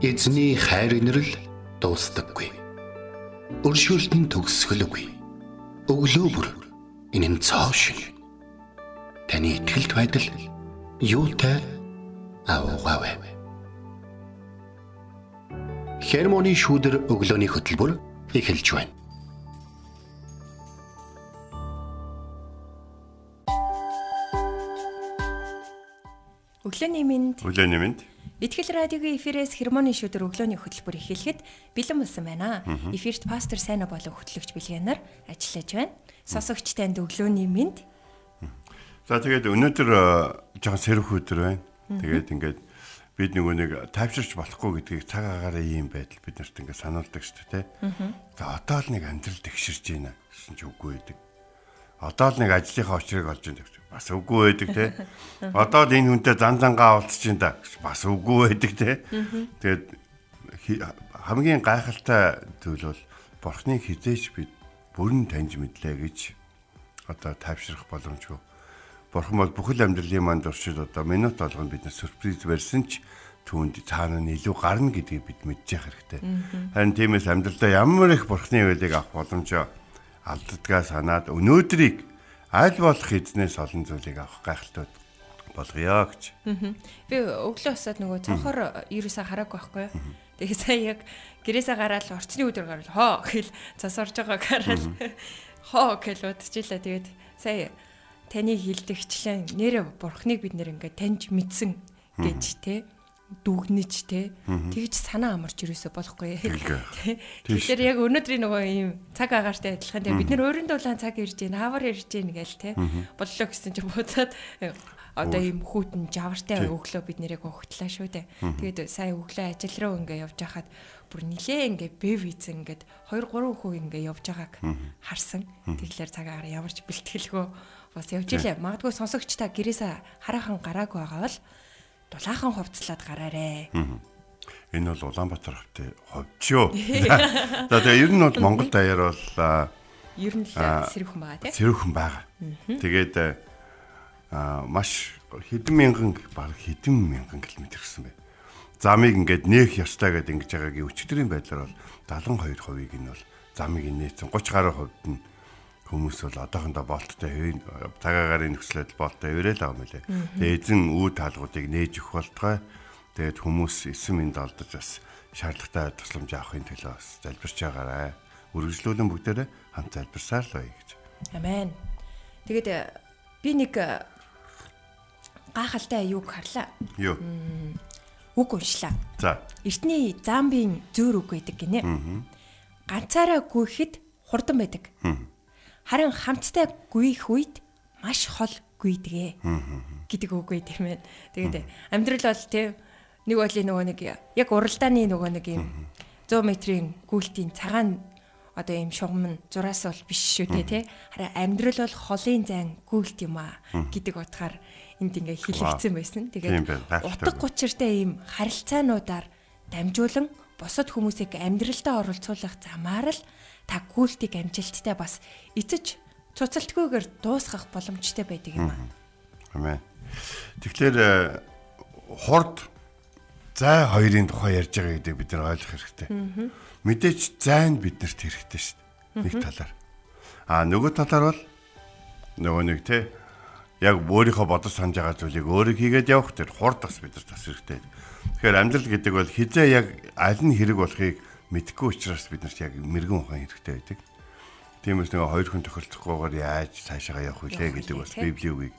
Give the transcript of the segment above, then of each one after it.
Эзний хайр инрэл дуустдаггүй. Өршөөлт нь төгсгөлгүй. Өглөө бүр энэ нь цоо шиг. Таны ихтгэлд байдал юутай аавгаавэ. Хермоны шүүдэр өглөөний хөтөлбөр эхэлж байна. Өглөөний минь Өглөөний минь. Итгэл радиогийн эфирээс хермоны шүдэр өглөөний хөтөлбөр эхлэхэд бэлэн болсон байна. Эфирт пастор Сайна болон хөтлөгч Билгэнаар ажиллаж байна. Сонсогч танд өглөөний минь За тэгээд өнөөдөр жоохон сэрх өдөр байна. Тэгээд ингээд бид нөгөө нэг тайвширч болохгүй гэдгийг цаг агаараа ийм байдал бид нарт ингээд сануулдаг шүү дээ. За одоо л нэг амьдрал тэгширч байна гэсэн ч үгүй байдаг. Одоо л нэг ажлынхаа очрыг олж байна гэж бас үгүй байдаг те. Одоо л энэ хүнтэй зан зангаа уулзч байна да гэж бас үгүй байдаг те. Тэгээд хамгийн гайхалтай зүйл бол бурхныг хизээч бид бүрэн таньж мэдлээ гэж одоо тайвшрах боломжгүй. Бурхан бол бүхэл амьдралын манд оршил одоо минут болгоно биднес сюрприз барьсан ч түүнд цаана нь илүү гарна гэдгийг бид мэдчих хэрэгтэй. Харин тиймээс амьдралдаа ямар их бурхны үйлийг авах боломжоо алддгаа санаад өнөөдрийг аль болох эзнээс олон зүйлийг авах гайхалтай болгоё гэж. би өглөө усаад нөгөө цонхоор ерөөсөө хараагүй байхгүй юу. Тэгээ сая яг гэрээсээ гараад орчны өдөр гараад хоо гэл цас орж байгааг хараад хоо гэл удчихлаа. Тэгээд сая таны хилдэгчлэн нэрэ бурхныг бид нэр ингээд таньж мэдсэн гэж те дүгнэж те. Тэгж санаа амарч юусоо болохгүй. Тэгэхээр яг өнөөдрийн нөгөө ийм цаг агаартай адилхан те бид нэр өөрөндөө улаан цаг ирж гин хавар ирж гин гээл те. Боллоо гэсэн чинь буцаад э, одоо ийм хүүтэн жавартай өглөө бид нэрийг өгтлээ шүү дээ. Тэгээд сая өглөө ажил руу ингээ явж хахад бүр нилээ ингээ бэв ийцэн ингээд 2 3 хүү ингээ явж байгааг харсан. Тэгэхээр цаг агаар ямарч бэлтгэлгүй. Бас явж илээ. Магадгүй сонсогч та гэрээсээ хараахан гараагүй байгаа бол дулаахан хувцлаад гараарэ. Энэ бол Улаанбаатар хавтын ховчоо. За тэгээ ер нь бол Монгол даяар бол Ер нь л сэрвхэн байгаа тий. цэрүүхэн байгаа. Тэгээд а маш хэдэн мянган баг хэдэн мянган километр гэсэн бай. Замыг ингээд нээх ёстой гэдээ ингэж байгаагийн өчтөрийн байдлаар бол 72% нь бол замыг нээсэн 30 гаруй хувьд нь хүмүүс бол одоохондоо болттой хэвэн цагаагарын нөхцөлөд болттой хэврэл байгаа мөлий. Тэгээд эзэн үе таалгуудыг нээж өгөх болтгой. Тэгээд хүмүүс эсэм энд олдож бас шаардлагатай тусламж авахын төлөө бас залбирч байгаарай. Үргэлжлүүлэн бүгдээрээ хамт залбирсаар л бай гэж. Амен. Тэгээд э, би нэг э, гахалтай юуг харлаа. Юу. Үг уншлаа. За. Эртний замбийн зөөр үг байдаг гинэ. Ганцаараа гүйхэд хурдан байдаг. Харин хамттай гүйх үед маш хол гүйдэгэ гэдэг үг байт юм байна. Тэгээд амьдрал бол тийм нэг бодлын нөгөө нэг яг уралдааны нөгөө нэг юм 100 метрийн гүйлтийн цагаан одоо юм шугам нь зураас бол биш шүү дээ тий. Харин амьдрал бол холын зайн гүйлт юм аа гэдэг утгаар энд ингээ хэлэгдсэн байсан. Тийм Тэгээд утга учиртай ийм харилцаануудаар дамжуулан босод хүмүүсийг амьдралдаа оролцуулах замаар л та гүйлтийг амжилттай бас эцэж цуцалтгүйгээр дуусгах боломжтой байдаг юм аа. Амен. Тэгэхээр э, хурд зай хоёрын тухай ярьж байгаа гэдэг бид нар ойлгох хэрэгтэй. Мэдээж зай нь биднэрт хэрэгтэй шүү дээ. Нэг талаар. А нөгөө талаар бол нөгөө нэг те яг өөрийнхөө бодож санаж байгаа зүйлийг өөрөө хийгээд явах тэр хурд бас бидэрт бас хэрэгтэй. Тэгэхээр амьдрал гэдэг бол хизээ яг аль нь хэрэг болохыг мэдэхгүй учраас биднэрт яг мэрэгэн ухаан хэрэгтэй байдаг. Тиймээс нөгөө хоёр хүн тохиролцохгүйгээр яаж цаашаа явах вүлээ гэдэг бас библийн үгийг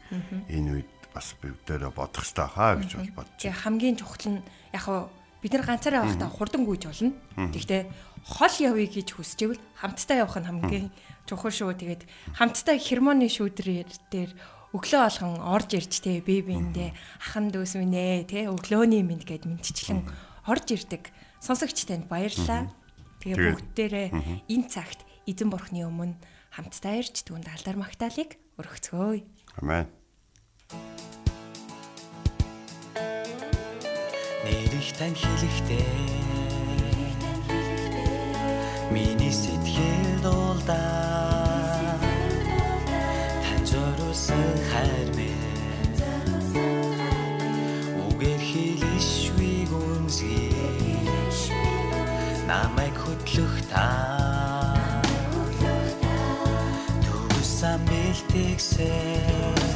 энэ үед бас бүгдээрээ бодох хэрэгтэй хаа гэж бол бодож Тэгээ хамгийн чухал нь яг хаа бид нар ганцаараа явахдаа хурдан гүйж болно. Тэгтээ хол явъя гэж хүсчихвэл хамтдаа явах нь хамгийн чухал шүү. Тэгээд хамтдаа хермоны шүүдрээр дээр өглөө болгон орж ирж те би биэндээ ахан дүүс минь ээ те өглөөний минь гэд мэдчихлэн орж ирдэг. Сонсогч танд баярлалаа. Тэгээ бүгдээрээ энэ цагт эзэн бурхны өмнө хамтдаа ирж түүнд алдар магтаалык өргөцгөөе. Амен. Нэрийг тань хэлэхдээ Миний сэтгэл дуулдаа зориулсан хайр минь Үгээр хэлэшгүй гүнзгий. Намайг хөтлөх та. Түгсэн бэлтгэсэн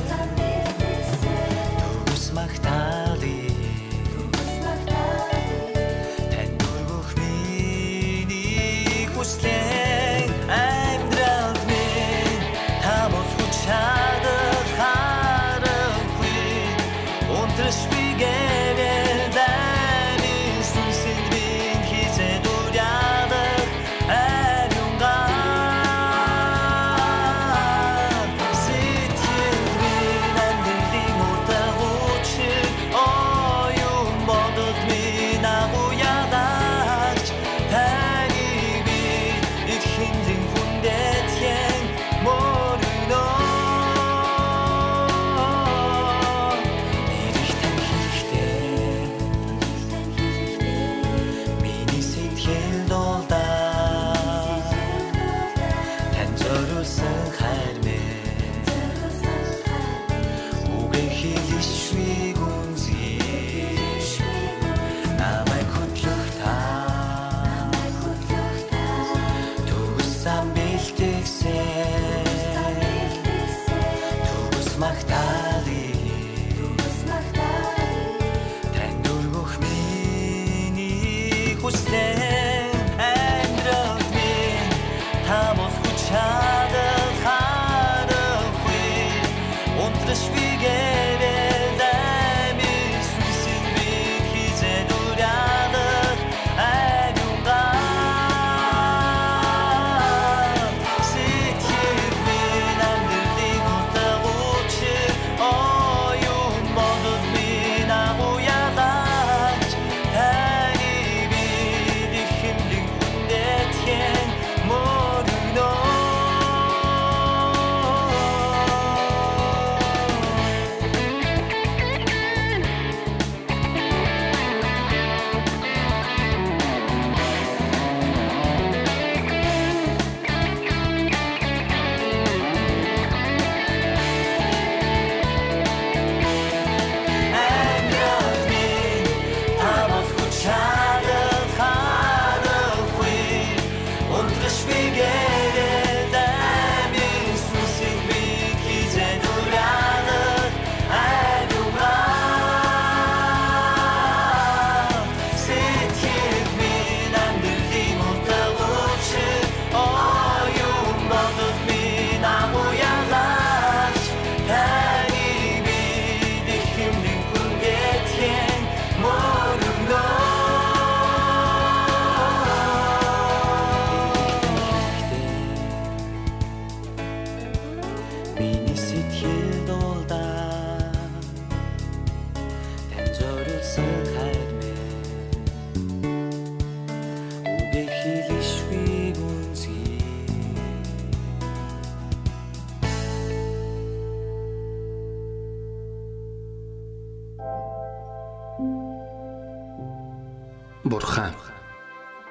Бурхан.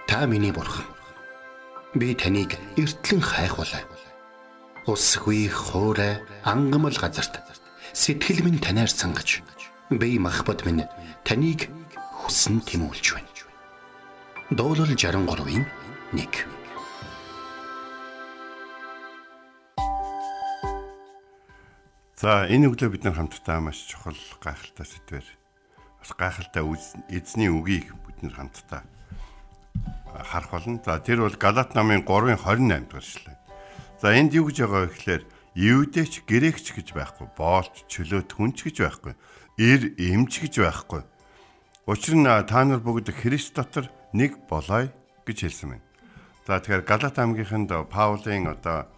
Та миний бурхан. Би таныг эртлэн хайхвалаа. Усгүй хоорой ангамл газарт сэтгэл минь танаар сангаж би махбат минь таныг хүсн тимүүлж байна. Дуулал 63-ийн 1 За энэ өглөө бид нар хамтдаа маш чухал гайхалтай сэдвэр бас гайхалтай эзний үгийг бид нар хамтдаа харах болно. За тэр бол Галат намын 3:28 дугаар эшлэл. За энд юу гэж байгаа вэ гэхээр Евдэч грекч гэж байхгүй, боолч, чөлөөт хүнч гэж байхгүй, эр эмч гэж байхгүй. Учир нь та нар бүгд Христ дотор нэг болоё гэж хэлсэн байна. За тэгэхээр Галат аймгийнханд Паулийн одоо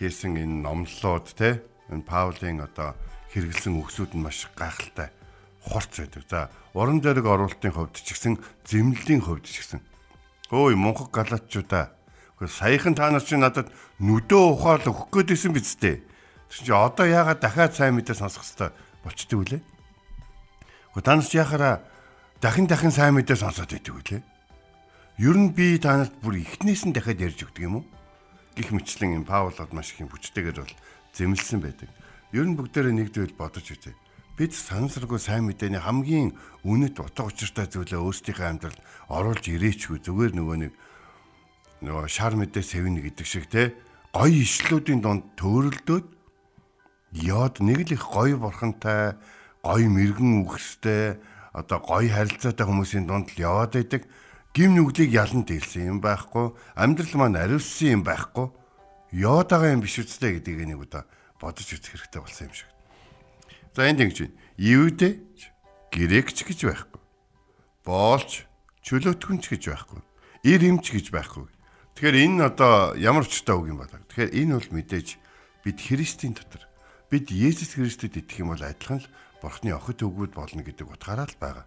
хийсэн энэ номлолууд те энэ Паулийн одоо хэрэгэлсэн үгсүүд нь маш гайхалтай хурц байдаг. За уран дээрэг оруулалтын хувьд ч гэсэн зэмлэлийн хувьд ч гэсэн өөй мунхаг галаачуудаа Гэхдээ саяхан та нар чи надад нүдөө ухаал өгөх гээдсэн биз дээ. Тэр чи одоо яагаад дахиад сайн мэдээ сонсох хэрэгтэй болчдөг үлээ. Гэхдээ та нар чи яхаараа дахин дахин сайн мэдээ сонсоод байдаг үлээ. Ер нь би та нарт бүр ихнээс нь дахиад ярьж өгдөг юм уу? Гэх мэтлэн энэ Паул бол маш их юм хүчтэйгээр бол зэмлсэн байдаг. Ер нь бүгдээрээ нэгдвэл бодож үзье. бид сансаргүй сайн мэдээний хамгийн үнэт утга учиртай зүйлээ өөрсдийнхөө амьдралд оруулж ирээчгүй зүгээр нөгөө нэг нөгөө шар мэдээ сэвнэ гэдэг шиг те гоё ишлүүдийн донд төөрөлдөөд яод нэг л их гоё бурхантай гоё мэрэгэн үхстэй одоо гоё харилцаатай хүмүүсийн дунд л яваад байдаг гим нүглийг ялан дэлсэн юм байхгүй амьдрал маань ариуссан юм байхгүй яваад байгаа юм биш үстэй гэдгийг нэг удаа бодож үзэх хэрэгтэй болсон юм шиг. За энд ингэж байна. Евдэ грекч гэж байхгүй. Боолч чөлөөтгөнч гэж байхгүй. Ир эмч гэж байхгүй. Тэгэхээр энэ одоо ямар учиртай үг юм бол. Тэгэхээр энэ бол мэдээж бид Христийн дотор бид Есүс Христэд итгэх юм бол адилхан л Бурхны охид өгүүд болно гэдэг утгаараа л байгаа.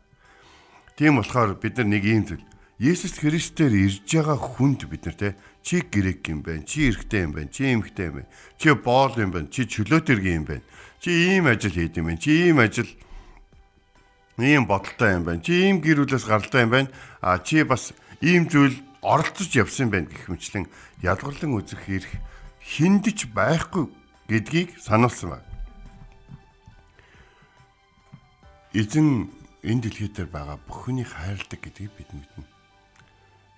Тийм болохоор бид нар нэг юм зүйл Есүс Христээр ирж байгаа хүнд бид нар те чи грек юм байна, чи эрэгтэй юм байна, чи эмэгтэй юм байна, чи боол юм байна, чи чөлөөтөргийн юм байна. Чи ийм ажил хийд юм байна, чи ийм ажил ийм бодолтой юм байна. Чи ийм гэр бүлээс гаралтай юм байна. А чи бас ийм зүйл оролцож явсан байна гэх мэтлэн ялгарлан үзэх хэрэг хиндэж байхгүй гэдгийг сануулсан байна. Эзэн энэ дэлхий дээр байгаа бүх хүнийг хайрладаг гэдгийг бид мэднэ.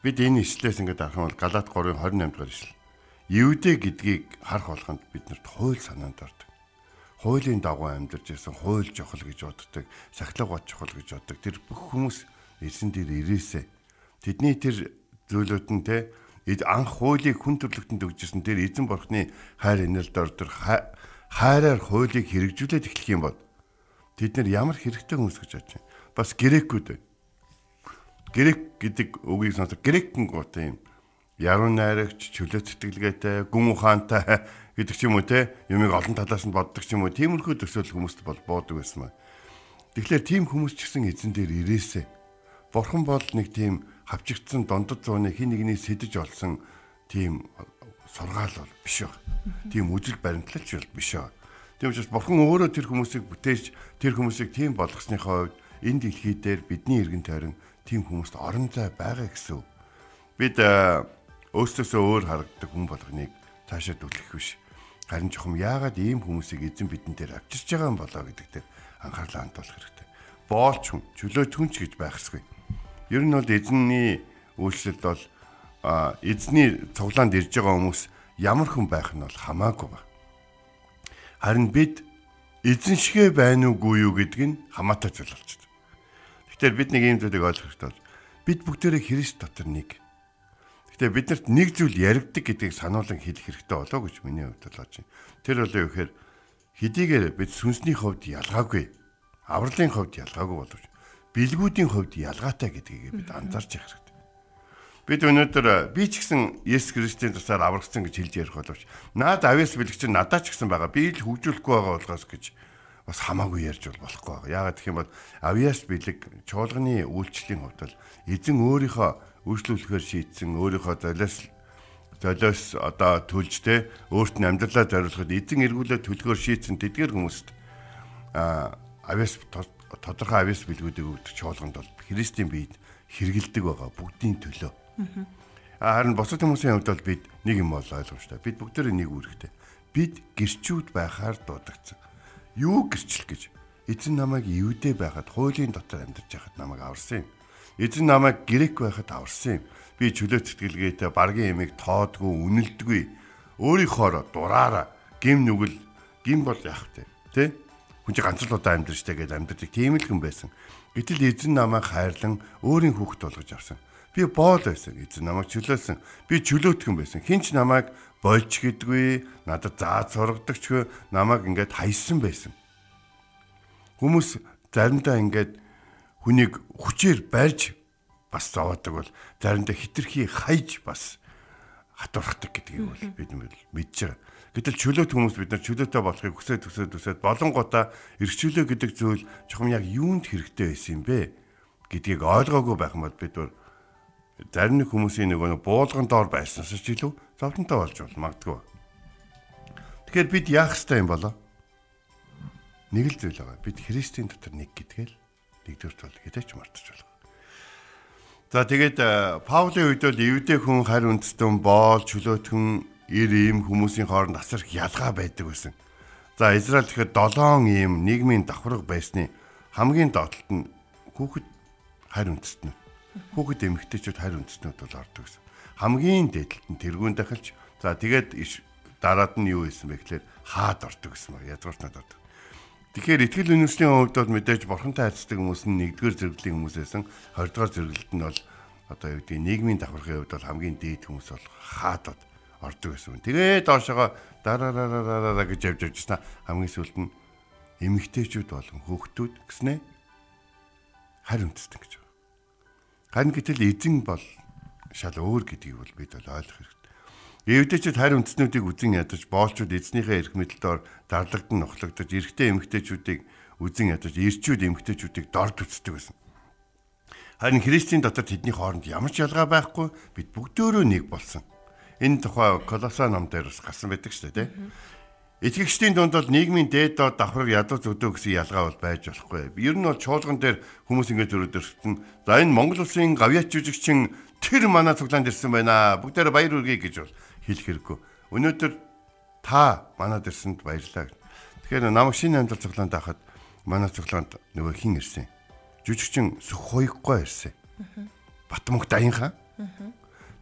Бид энэ ишлээс ингээд харах юм бол Галаат 3:28 дугаар ишлэл. Евдэ гэдгийг харах болгонд биднэрт хууль санаанд ордог. Хуулийн дагуу амьдарч ирсэн хууль жохол гэж боддог, сахилга бод жохол гэж боддог. Тэр бүх хүмүүс эзэн дээр ирээсэ. Тэдний тэр зүйлүүд нь те анх хуулийг хүн төрлөختөнд өгчсэн тэр эзэн бурхны хайр инээлд ордор хайраар хуулийг хэрэгжүүлээд эхлэх юм бол тэд нар ямар хэрэгтэй хүмүүс гэж бодож байна. Бас грекүүд байна грек гэдэг үгийг сонсох грекэн гоо тийм яруу найрагч чөлөө тэтгэлгээтэй гүн ухаантай гэдэг ч юм уу те юмыг олон талаас нь боддог ч юм уу тиймэрхүү төсөөл хүмүүст бол буудаг байсан маа. Тэгэхээр тийм хүмүүс ч гэсэн эзэн дээр ирээсэ. Бурхан бол нэг тийм хавчигдсан дондод зууны хин нэгний сэдэж олсон тийм сургаал бол биш баг. Тийм үжил баримтлагч бол биш баг. Тийм учраас бурхан өөрөө тэр хүмүүсийг бүтээж тэр хүмүүсийг тийм болгосныхоо хувьд энэ дэлхий дээр бидний эргэн тойрон тийм хүмүүст орон зай байгаа гэсэн. Бид өөрсдөөсөө өөр харагддаг хүн болгоныг цаашаа түлхэх биш. Харин жохом яагаад ийм хүмүүсийг эзэн бидэн дээр авчирч байгаа юм болоо гэдэг дээр анхаарлаа хандуулах хэрэгтэй. Боолч хүн, чөлөөт хүнч гэж байх ёсгүй. Ер нь бол эзэнний үйлчлэлд бол эзний цуглаанд ирж байгаа хүмүүс ямар хүн байх нь бол хамаагүй ба. Харин бид эзэн шигэ байна уугүй юу гэдг нь хамаатай зүйл байна. Тэгэхээр бид нэг юм зүйлийг ойлгох хэрэгтэй бол бид бүгдээрээ Христ дотор нэг. Гэхдээ биднэрт нэг зүйл яригдаг гэдгийг сануулan хэлэх хэрэгтэй болоо гэж миний хувьд болж байна. Тэр бол юу гэхээр хэдийгээр бид сүнсний хувьд ялгаагүй, авралын хувьд ялгаагүй боловч бэлгүүдийн хувьд ялгаатай гэдгийг бид анзаарч явах хэрэгтэй. Бид өнөөдөр би ч гэсэн Есүс Христосийн тусаар аврагдсан гэж хэлж ярих боловч наад авьяас бэлгч надад ч гэсэн байгаа. Би л хөгжүүлэхгүй байгаа болохоос гэж бас хамаагүй ярьж бол болохгүй байгаа. Яагаад гэх юм бол авиас бэлэг чуулганы үйлчлэлийн хувьд бол эзэн өөрийнхөө үйлчлүүлэхээр шийдсэн өөрийнхөө золиос золиос одоо төлж тэ өөрт нь амьдралаа зориулахад эзэн эргүүлээ төлөхөөр шийдсэн тэдгээр хүмүүст а авиас тодорхой авиас бэлгүүдийг өгдөг чуулганд бол Христийн биед хэрэгэлдэг байгаа бүгдийн төлөө. Харин босод хүмүүсийн хувьд бол бид нэг юм бол ойлгомжтой. Бид бүгдээрээ нэг үүрэгтэй. Бид гэрчүүд байхаар дуудагдсан юу гэрчлэх гэж эзэн намайг евдээ байхад хуулийн дотор амьдарч байхад намайг аварсан юм. Эзэн намайг грек байхад аварсан юм. Би чөлөө тэтгэлгээтэй баргийн ямиг тоодгүй үнэлдэггүй. Өөрийнхоороо дураараа гим нүгэл гим бол яах вэ? Тэ? Хүн чи ганц л удаа амьдарч тэгээд амьдардаг тийм л хүн байсан. Гэтэл эзэн намайг хайрлан өөрийн хүүхэд болгож авсан. Би боол байсан. Эзэн намайг чөлөөлсөн. Би чөлөөтгөн байсан. Хинч намайг болж гэдгүй надад заа сургадагч намайг ингээд хайсан байсан. Хүмүүс заримдаа ингээд хүнийг хүчээр барьж бас зовоодаг бол заримдаа хитрхи хайж бас хатуурхдаг гэдгийг бол бид мэдж байгаа. Гэтэл чөлөөт хүмүүс бид нар чөлөөтэй болохыг хүсээд хүсээд хүсээд болонгуудаа эргчүүлээ гэдэг зүйл чухам яг юунд хэрэгтэй байсан юм бэ гэдгийг ойлгоогүй байх бол бид нар зарим нэг хүмүүсийн нөгөө буулган доор байснаас ч илүү зовлонтой болж бол магадгүй. Тэгэхээр бид яах ёстой юм болоо? Нэг л зүйл байгаа. Бид Христийн дотор нэг гэдгээл нэгдүгээр бол хэдэж мартаж болох. За тэгээд Паулийн үед бол эвдээ хүн харь үндэстэн боол чөлөөтгөн ир ийм хүмүүсийн хооронд асар ялгаа байдаг байсан. За Израиль тэгэхээр 7 ийм нийгмийн давхарга байсны хамгийн доотлолт нь хүүхэд харь үндэстнүүд. Хүүхэд эмэгтэйчүүд харь үндэстнүүд бол ордог гэсэн. Хамгийн дээдлэлт нь тэргүүн дахилж за тэгээд дараад нь юу исэн бэ гэхээр хаад ордог гэсэн баг. Язгууртнууд ордог. Тэгэхээр итгэл үнэмшлийн хувьд бол мэдээж бурхантай харьцдаг хүмүүс нь нэгдүгээр зэрэглэлийн хүмүүс байсан. Хоёрдугаар зэрэглэлт нь бол одоо юу гэдэг нийгмийн давхаргын хувьд бол хамгийн дээд хүмүүс бол хаадад ордог гэсэн. Тэгээд доошогоо дараараараараа гэж явж явжснаа хамгийн сүүлд нь эмэгтэйчүүд болон хүүхдүүд гэснээ харь үндэстэн гэж байна. Харин гэтэл эзэн бол шал өөр гэдгийг бол бид бол ойлгох хэрэгтэй. Эвдэчид харь үндэстнүүдийг үзэн ядаж боолчууд эзнийхээ эрх мэдэлдээр дарлагдсан нохлогдож эрэгтэй эмэгтэйчүүдийг үзэн ядаж ирчүүд эмэгтэйчүүдийг дорд үздэг байсан. Харин Христийн дотор тэдний хооронд ямар ч ялгаа байхгүй бид бүгдөө нэг болсон. Энэ тухай Колоса ном дээр бас гарсан байдаг шүү дээ. Итгэгчдийн дунд бол нийгмийн дээд доод давхар ядуу зүдөө гэсэн ялгаа бол байж болохгүй. Ер нь бол чуулган дээр хүмүүс ингэж өрөөдөрсөн. За энэ Монгол улсын гавьяач жүжигчин тэр манай цуглаанд ирсэн байна. Бүгдээрээ баяр хүргэе гэж бол хэлэх хэрэггүй. Өнөөдөр та манад ирсэнд баярлалаа. Тэгэхээр намайг шинэ амьдрал цуглаанд авахад манай цуглаанд нөгөө хин ирсэн. Жүжигчин Сүххойггой ирсэн. Батмонх Даяхан.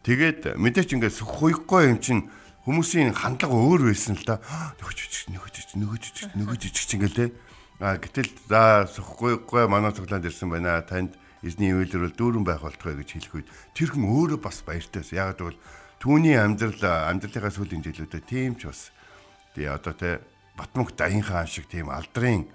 Тэгээд мэдээч ингээд Сүххойггой юм чинь хүмүүсийн хандлага өөр байсан л да. Нөгөө жижиг нөгөө жижиг нөгөө жижиг нөгөө жижиг чинь те. А гэтэл за Сүххойггой манай цуглаанд ирсэн байна. Танд эзний үйлрэл дүүрэн байх болтгой гэж хэлэх үед тэр хүн өөрөө бас баяртай байсан. Ягаад гэвэл түүний амьдрал амьдралынхаа сүүлийн жилүүдэд тийм ч бас тий одоо те Батмонх Даяхан шиг тийм алдрын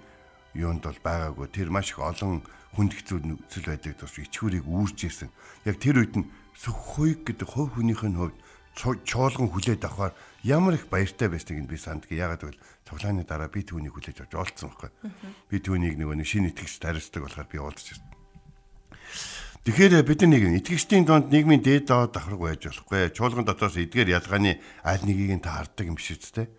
юунд бол байгаагүй тэр маш их олон хүнд хэцүү нөхцөл байдлыг тус ичхүүрийг үүрж ирсэн. Яг тэр үед нь Сүххойг гэдэг хувь хүнийх нь хувьд чуулган хүлээд авахаар ямар их баяртай байсныг нь би санддаг. Ягаад гэвэл цуглааны дараа би түүнийг хүлээж авч олцсон байхгүй. Би түүнийг нөгөө нэг шинэ итгэгч тариасдаг болохоор би уулзж ирсэн. Тэгэхээр бид нэг итгэгчдийн донд нийгмийн дээд доод давхарг байж болохгүй. Чуулган дотоос эдгээр ялгааны аль нэгийг нь таардаг юм шиг үстэй.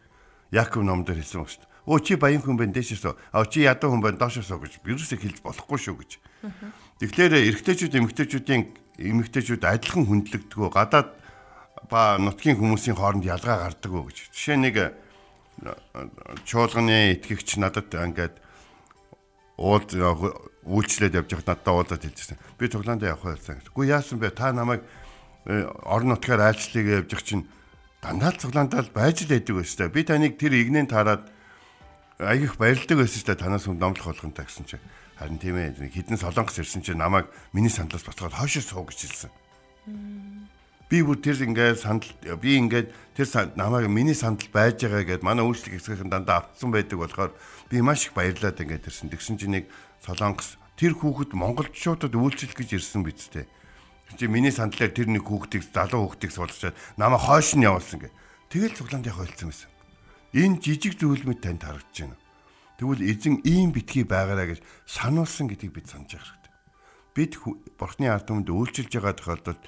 Яков номдэр хэлсэн шүү дээ. Өө чи баян хүн байна дээшээс. А чи ядуу хүн байна доошоос гэж вирусыг хэлж болохгүй шүү гэж. Тэгэхээр эрэгтэйчүүд эмэгтэйчүүдийн эмэгтэйчүүд адилхан хүндлэгдэггүй гадаад ба нутгийн хүмүүсийн хооронд ялгаа гардаг гэж. Жишээ нэг э, чуулганы итгэгч надад ингээд уул үйлчлээд явж байхад надад уулзаад хэлжсэн. Би цуглаанд явах байсан. Гэхдээ яасан бэ? Та намайг э, орон нутгаар айлчлалыг явж явах чинь дандаа л байж л байдаг байсан. Би таныг тэр игнэн таарад аягих баярлдаг байсан ч танаас хүн номлох болгонтой гэсэн чинь харин тийм ээ хідэн солонгос ирсэн чинь намайг миний сандлаас батгаад хойшоо суу гэж хэлсэн. Би бүр тэр ингээд сандал би ингээд тэр намайг миний сандал байж байгаа гэдээ манай үйлчлэг хэсгийнхэн дандаа автсан байдаг болохоор би маш их баярлаад ингээд ирсэн. Тэгсэн чинь нэг солонгос тэр хүүхэд монголчуудад үйлчлэх гэж ирсэн биз дээ. Чи миний сандлаар тэр нэг хүүхдийг залуу хүүхдийг суулгачаад намайг хойш нь явуулсан гэ. Тэгэл цуглаанд явах ойлцсон байсан. Энэ жижиг зүйл мэд танд харагдаж байна. Тэгвэл эзэн ийм битгий байгаараа гэж сануулсан гэдгийг бид санаж явах хэрэгтэй. Бид бурхны ард түмэнд үйлчилж байгаа тохиолдолд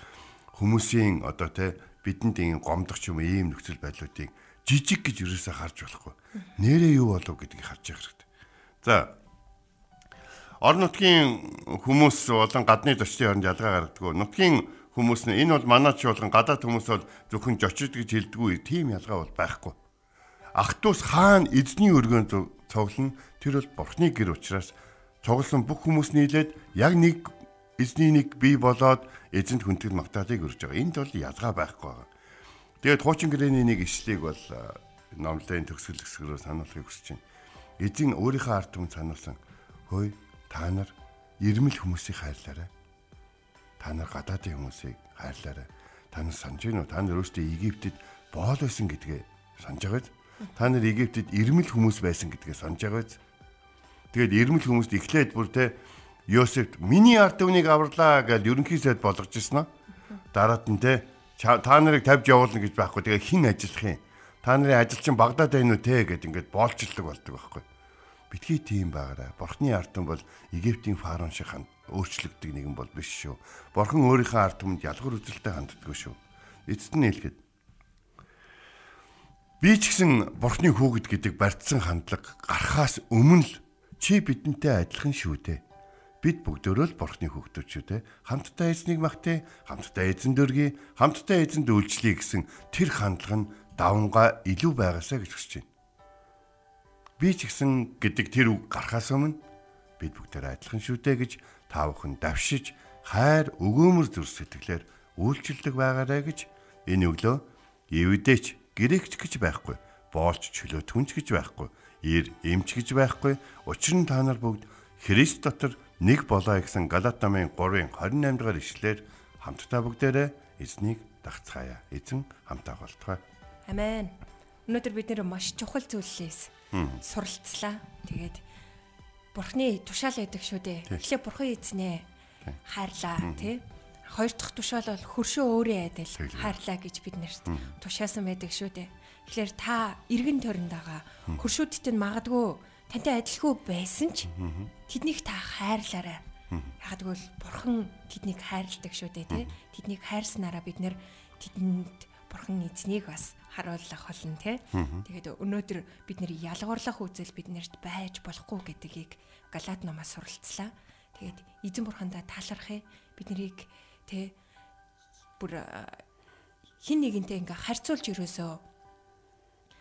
хүмүүсийн одоо те бидэнд ийм гомдох ч юм ийм нөхцөл байдлуудыг жижиг гэж юусаа харж болохгүй. Нэрээ юу болов гэдгийг харж явах хэрэгтэй. За орон нутгийн хүмүүс болон гадны зочдын хооронд ялгаа гаргадаг. Нутгийн хүмүүс нь энэ бол манай чуулган гадаад хүмүүс бол зөвхөн жочид гэж хэлдэггүй тийм ялгаа бол байхгүй. Ах トゥ ус хаана эзний өргөөн цуг- цуглана тэр бол бурхны гэр учраас цугласан бүх хүмүүс нийлээд яг нэг эзний нэг бий болоод эзэнт хүндэтгэл магтаалыг өрж байгаа. Энд бол ялгаа байхгүй байгаа. Тэгээд хуучин гэрээний нэг ишлийг бол номлын төгсгөл хэсгэрөө сануулахыг хүсэж байна. Эзэн өөрийнхөө ард түмэнд сануулсан. Хөөе та нар ирмэл хүмүүсийг хайрлаарай. Та нар гадаадын хүмүүсийг хайрлаарай. Та нар санаж байна уу? Та нар өөрсдөө Египтэд боол байсан гэдгээ санаж байгаа биз? Та нар Египтэд ирмэл хүмүүс байсан гэдгээ санаж байгаа биз? Тэгээд ирмэл хүмүүст эхлээд бүр те Йосефт миний ард түмнийг аварлаа гэж ерөнхий сайд болгож ирсэн аа. Дараад нь те «Ча- та нарыг тавьж явуулна гэж байхгүй. Тэгээ хэн ажиллах юм? Та нарын ажил чинь Багдад байна уу те гэд ингээд боолчлог болдог байхгүй. Битгий тийм байгаарай. Бурхны ард түмэн бол Египтийн фараон шиг ханд өөрчлөгдөг нэгэн бол биш шүү. Бурхан өөрийнхөө ард түмэнд ялгар үзэлтэй ханддаг шүү. Эцэст нь хэлэхэд би ч гэсэн Бурхны хүүгэд гэдэг барьцсан хандлага гарахаас өмнө л чи бидэнтэй адилхан шүү дээ. Бид бүгдөө л Бурхны хүүхдүүд шүү дээ. Хамтдаа эзнийг магтъя, хамтдаа эзэн дөргий, хамтдаа эзэнд үйлчлэе гэсэн тэр хандлага нь давнгаа илүү байгаасаа гэж хүсэж байна. би ч гэсэн гэдэг тэр үг гарахаас өмнө бид бүгдээр адилхан шүү дээ гэж та бүхэн давшиж хайр өгөөмөр зүр сэтгэлээр үйлчлдэг байгаарэ гэж энэ өглөө евдээч грекч гэж байхгүй боолч чөлөө түнч гэж байхгүй ир эмч гэж байхгүй учир нь та нар бүгд Христ дотор нэг болоо гэсэн Галат намын 3-ын 28 дугаар ишлэлээр хамтдаа бүгдээрээ эзнийг дагцгаая. Эзэн хамтаа болтугай. Амен. Өнөөдөр бид нэр маш чухал зүйлээс суралцлаа. Тэгээд Бурхны тушаал байдаг шүү дээ. Эхлээ Бурхан эзнээ хайрлаа тий. Хоёр дахь тушаал бол хөршөө өөрөө айдал хайрлаа гэж бид нарт тушаасан байдаг шүү дээ. Тэгэхээр та эргэн тойронд байгаа хөршүүдтэй нь магадгүй тантай адилгүй байсан ч тэднийг та хайрлаарай. Яг тэгвэл бурхан тэднийг хайрладаг шүү дээ тий. Тэднийг хайрснараа бид нэр тэдэнд бурхан эзнийг бас харуулах болно тий. Тэгээд өнөөдөр бид нэр ялгуурлах үзэл биднэрт байж болохгүй гэдгийг Галаат номоос суралцлаа. Тэгээд эзэн бурхандаа талархъя. Бид нарыг тий бүр хин нэгэнтэй ингээ харьцуулж ерөөсөө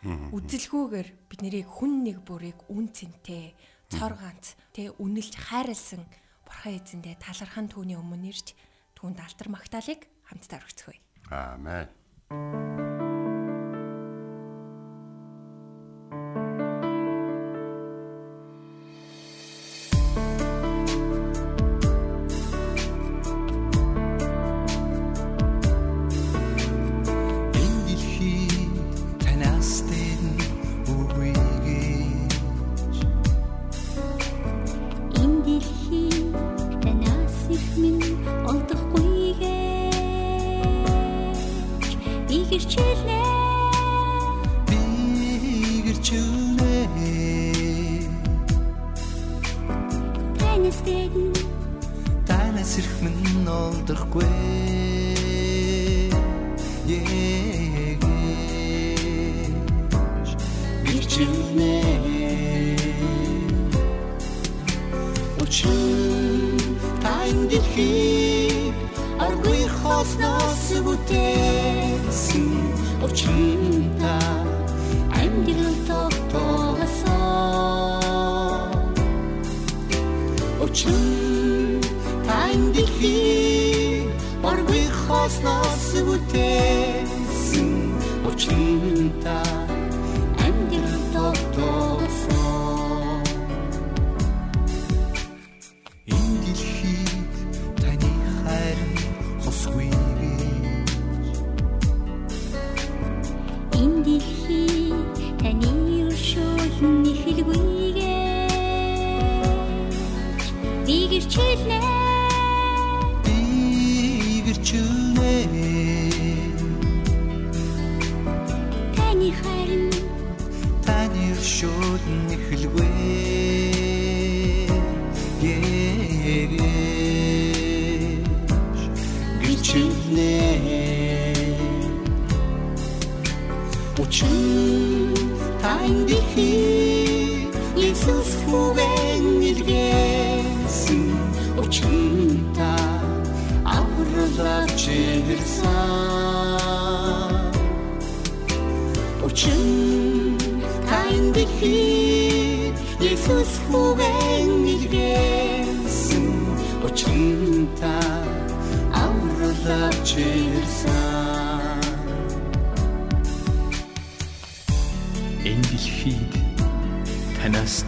үзэлгүйгээр бид нарыг хүн нэг бүрийг үн цэнтэй цор ганц тэ үнэлж хайрлсан бурхан эзэндээ талархан түүний өмнө ирж түүнд алтар магтаалык хамтдаа өргөцгөөе. Аамен. Ирэх минь олдохгүй. Егэж гэрчилнэ Учир тань дэлхий аргүй хосноос бүтээсэн Учир та бүтээсэн Учир та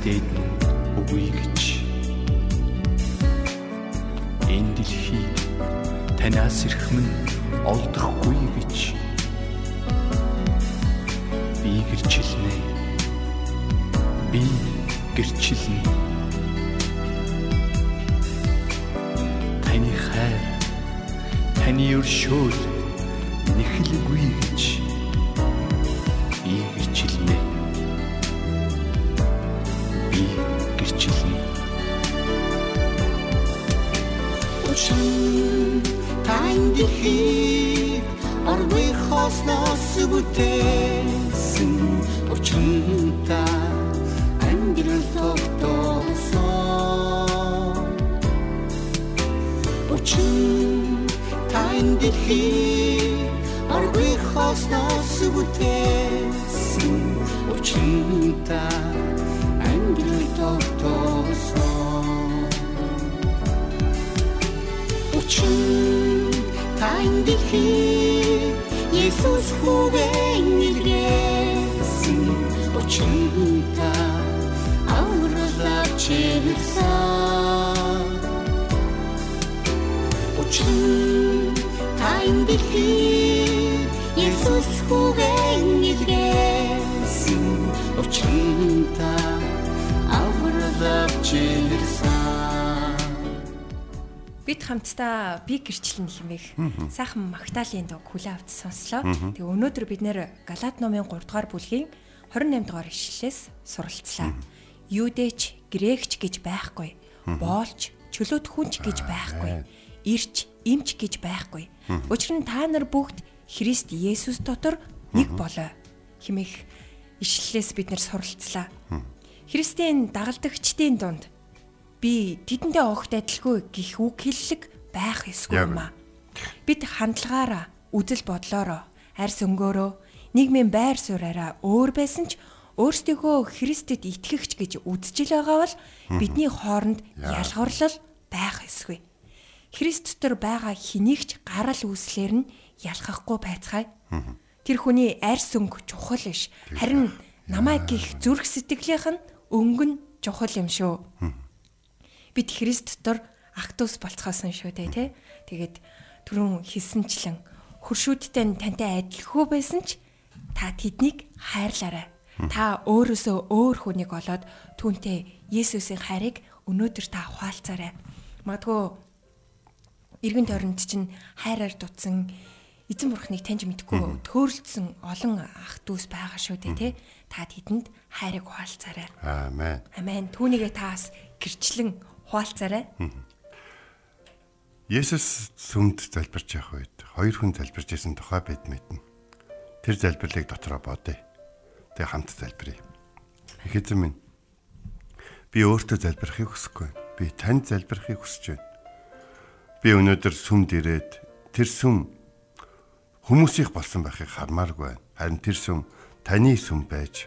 танаас дээдэн үгүй гэж. Энэ дэлхийд танаас ирэх минь олдохгүй хосноос бүтээсэн Бид хамтдаа би гэрчлэн хэмээх сайхан Магдалины дог хүлээ авч сонслоо. Тэгээ өнөөдөр бид нэр Галаат номын 3 дугаар бүлгийн 28 дугаар ишлэлээс суралцлаа. Юудэч, грекч гэж байхгүй. Боолч, чөлөөт хүнч гэж байхгүй. Ирч, эмч гэж байхгүй. Учир нь та нар бүгд Христ Есүс дотор нэг болоо хэмээх ишлэлээс бид нэр суралцлаа. Христийн дагалдагчдын дунд би тэдэндээ огт адилгүй гих үг хэллэг байх ёсгүй юм аа. Бид хандлагаараа, үзэл бодлороо, арьс өнгөөрөө, нийгмийн байр сууриараа өөр байсан ч өөрсдийгөө Христэд итгэгч гэж үзэж л байгаа бол бидний хооронд ялгарлал байх ёсгүй. Христ дотор байгаа хэнийгч гарал үүслэр нь ялхахгүй байцгаая. Тэр хүний арьс өнгө чухал биш. Харин намайг гих зүрх сэтгэлийнх нь өнгө нь чухал юм шүү бид Христ дотор актус болцгоосон шүү дээ тий. Тэгээд түрүүн хэлсэнчлэн хуршүүдтэй нь тантай адилгүй байсан ч та тэднийг хайрлаарай. Та өөрөөсөө өөр хүнийг олоод түүнтэй Есүсийн хайрыг өнөөдөр та ухаалцаарай. Магадгүй эргэн тойронд чинь хайраар дутсан эзэн бурхныг таньж мэдгүй төөрөлдсөн олон ах дүүс байгаа шүү дээ тий. Та тэдэнд хайрыг ухаалцаарай. Аамен. Амен. Түүнийгээ таас гэрчлэн хуалцаарай. Есүс сүмд залбирч явах үед хоёр хүн залбирч исэн тухай бид мэднэ. Тэр залбирлыг дотроо бодъё. Тэгээ хамт залбирая. Их эзэн минь. Би өөртөө залбирахыг хүсэхгүй. Би танд залбирахыг хүсэж байна. Би өнөөдөр сүмд ирээд тэр сүм хүмүүсийнх болсон байхыг хармааргүй байна. Харин тэр сүм таны сүм байж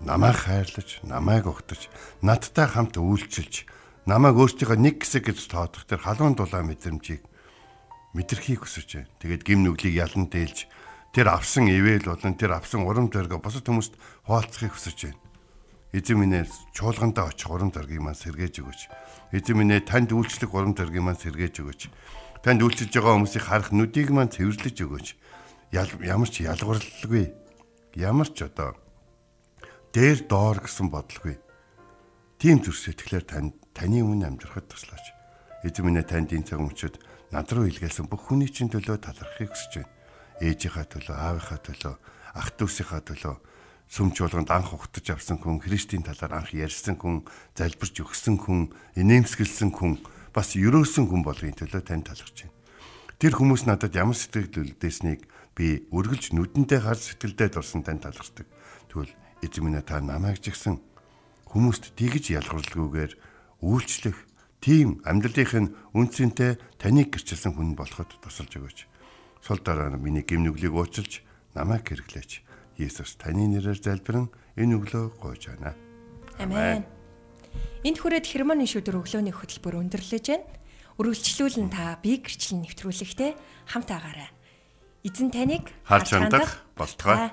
намайг хайрлаж, намайг угтаж, надтай хамт үйлчилж, намайг өөртөө нэг хэсэг гэж тоодох тэр халуун дулаан мэдрэмжийг мэдрэхийг хүсэж байна. Тэгээд гим нүглийг ялан дээлж тэр авсан ивэл болон тэр авсан урам зориг босод хүмүүст хуваалцахыг хүсэж байна. Эзэн минь чуулгандаа очих урам зориг маань сэргээж өгөөч. Эзэн минь танд үйлчлэх урам зориг маань сэргээж өгөөч. Танд үйлчилж байгаа хүмүүсийг харах нүдийг маань цэвэрлэж өгөөч. Ямар ч ялгуурлалгүй. Ямар ч одоо дээр доор гэсэн бодлого. Тийм зүрх сэтгэлээр танд таны өмнө амьдрахад туслаач. Эзэн минь танд энэ цаг мөчид над руу илгээсэн бүх хүний чинь төлөө талархахыг хүсэж байна. Ээжийнхаа төлөө, аавынхаа төлөө, ах дүүсийнхаа төлөө сүм чуулганд анх ухтаж авсан хүн, Христийн талаар анх ярьсан хүн, залбирч өгсөн хүн, инээмсэглсэн хүн, бас өрөөсөн хүн болгын төлөө танд талархаж байна. Тэр хүмүүс надад ямар сэтгэл үлдээснийг би үргэлж нүдэндээ хар сэтгэлдээ дурсан тань талархдаг. Тэгвэл эзэн минь та намайг ч гэсэн хүмүүст тэгж ялгарлгүйгээр үйлчлэх тийм амьдралынх нь үнцэнтэй таныг гэрчилсэн хүн болоход тусалж өгөөч. Сул дараа нь миний гимнүглийг уучилж намайг хэрэглээч. Есүс таны нэрээр залбирэн энэ өглөө гойж байна. Амен. Энд хүрээд хермоны шүдэр өглөөний хөтөлбөр өндөрлөж байна. Үргэлжлүүлэн та бие гэрчлэн нэвтрүүлэхтэй хамт агаарай. Эзэн таныг Харж хандах болтугай.